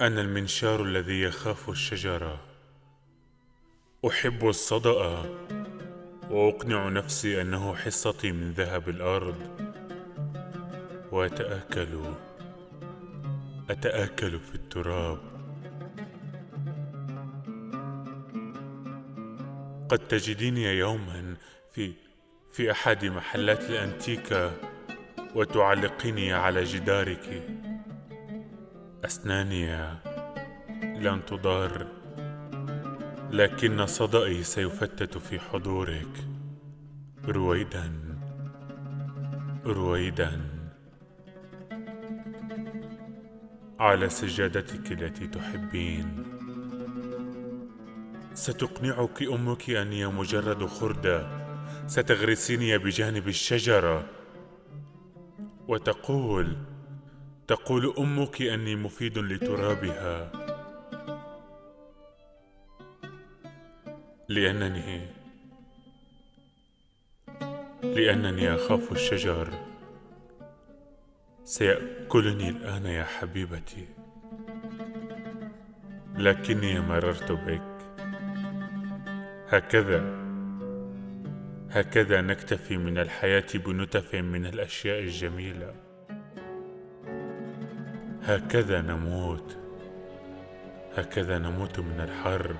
أنا المنشار الذي يخاف الشجرة. أحب الصدأ وأقنع نفسي أنه حصتي من ذهب الأرض. وأتآكل أتآكل في التراب. قد تجديني يوما في في أحد محلات الأنتيكا وتعلقيني على جدارك. أسناني لن تضار لكن صدأي سيفتت في حضورك. رويدا رويدا. على سجادتك التي تحبين. ستقنعك أمك اني مجرد خرده ستغرسيني بجانب الشجرة. وتقول تقول أمك أني مفيد لترابها. لأنني لأنني أخاف الشجر. سيأكلني الآن يا حبيبتي. لكني مررت بك. هكذا هكذا نكتفي من الحياة بنتف من الأشياء الجميلة. هكذا نموت. هكذا نموت من الحرب.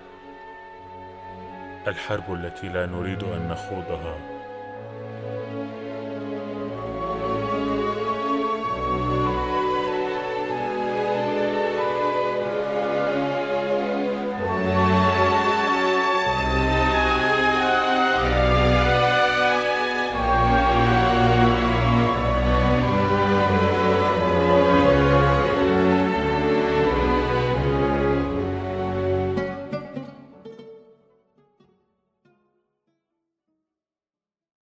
الحرب التي لا نريد أن نخوضها.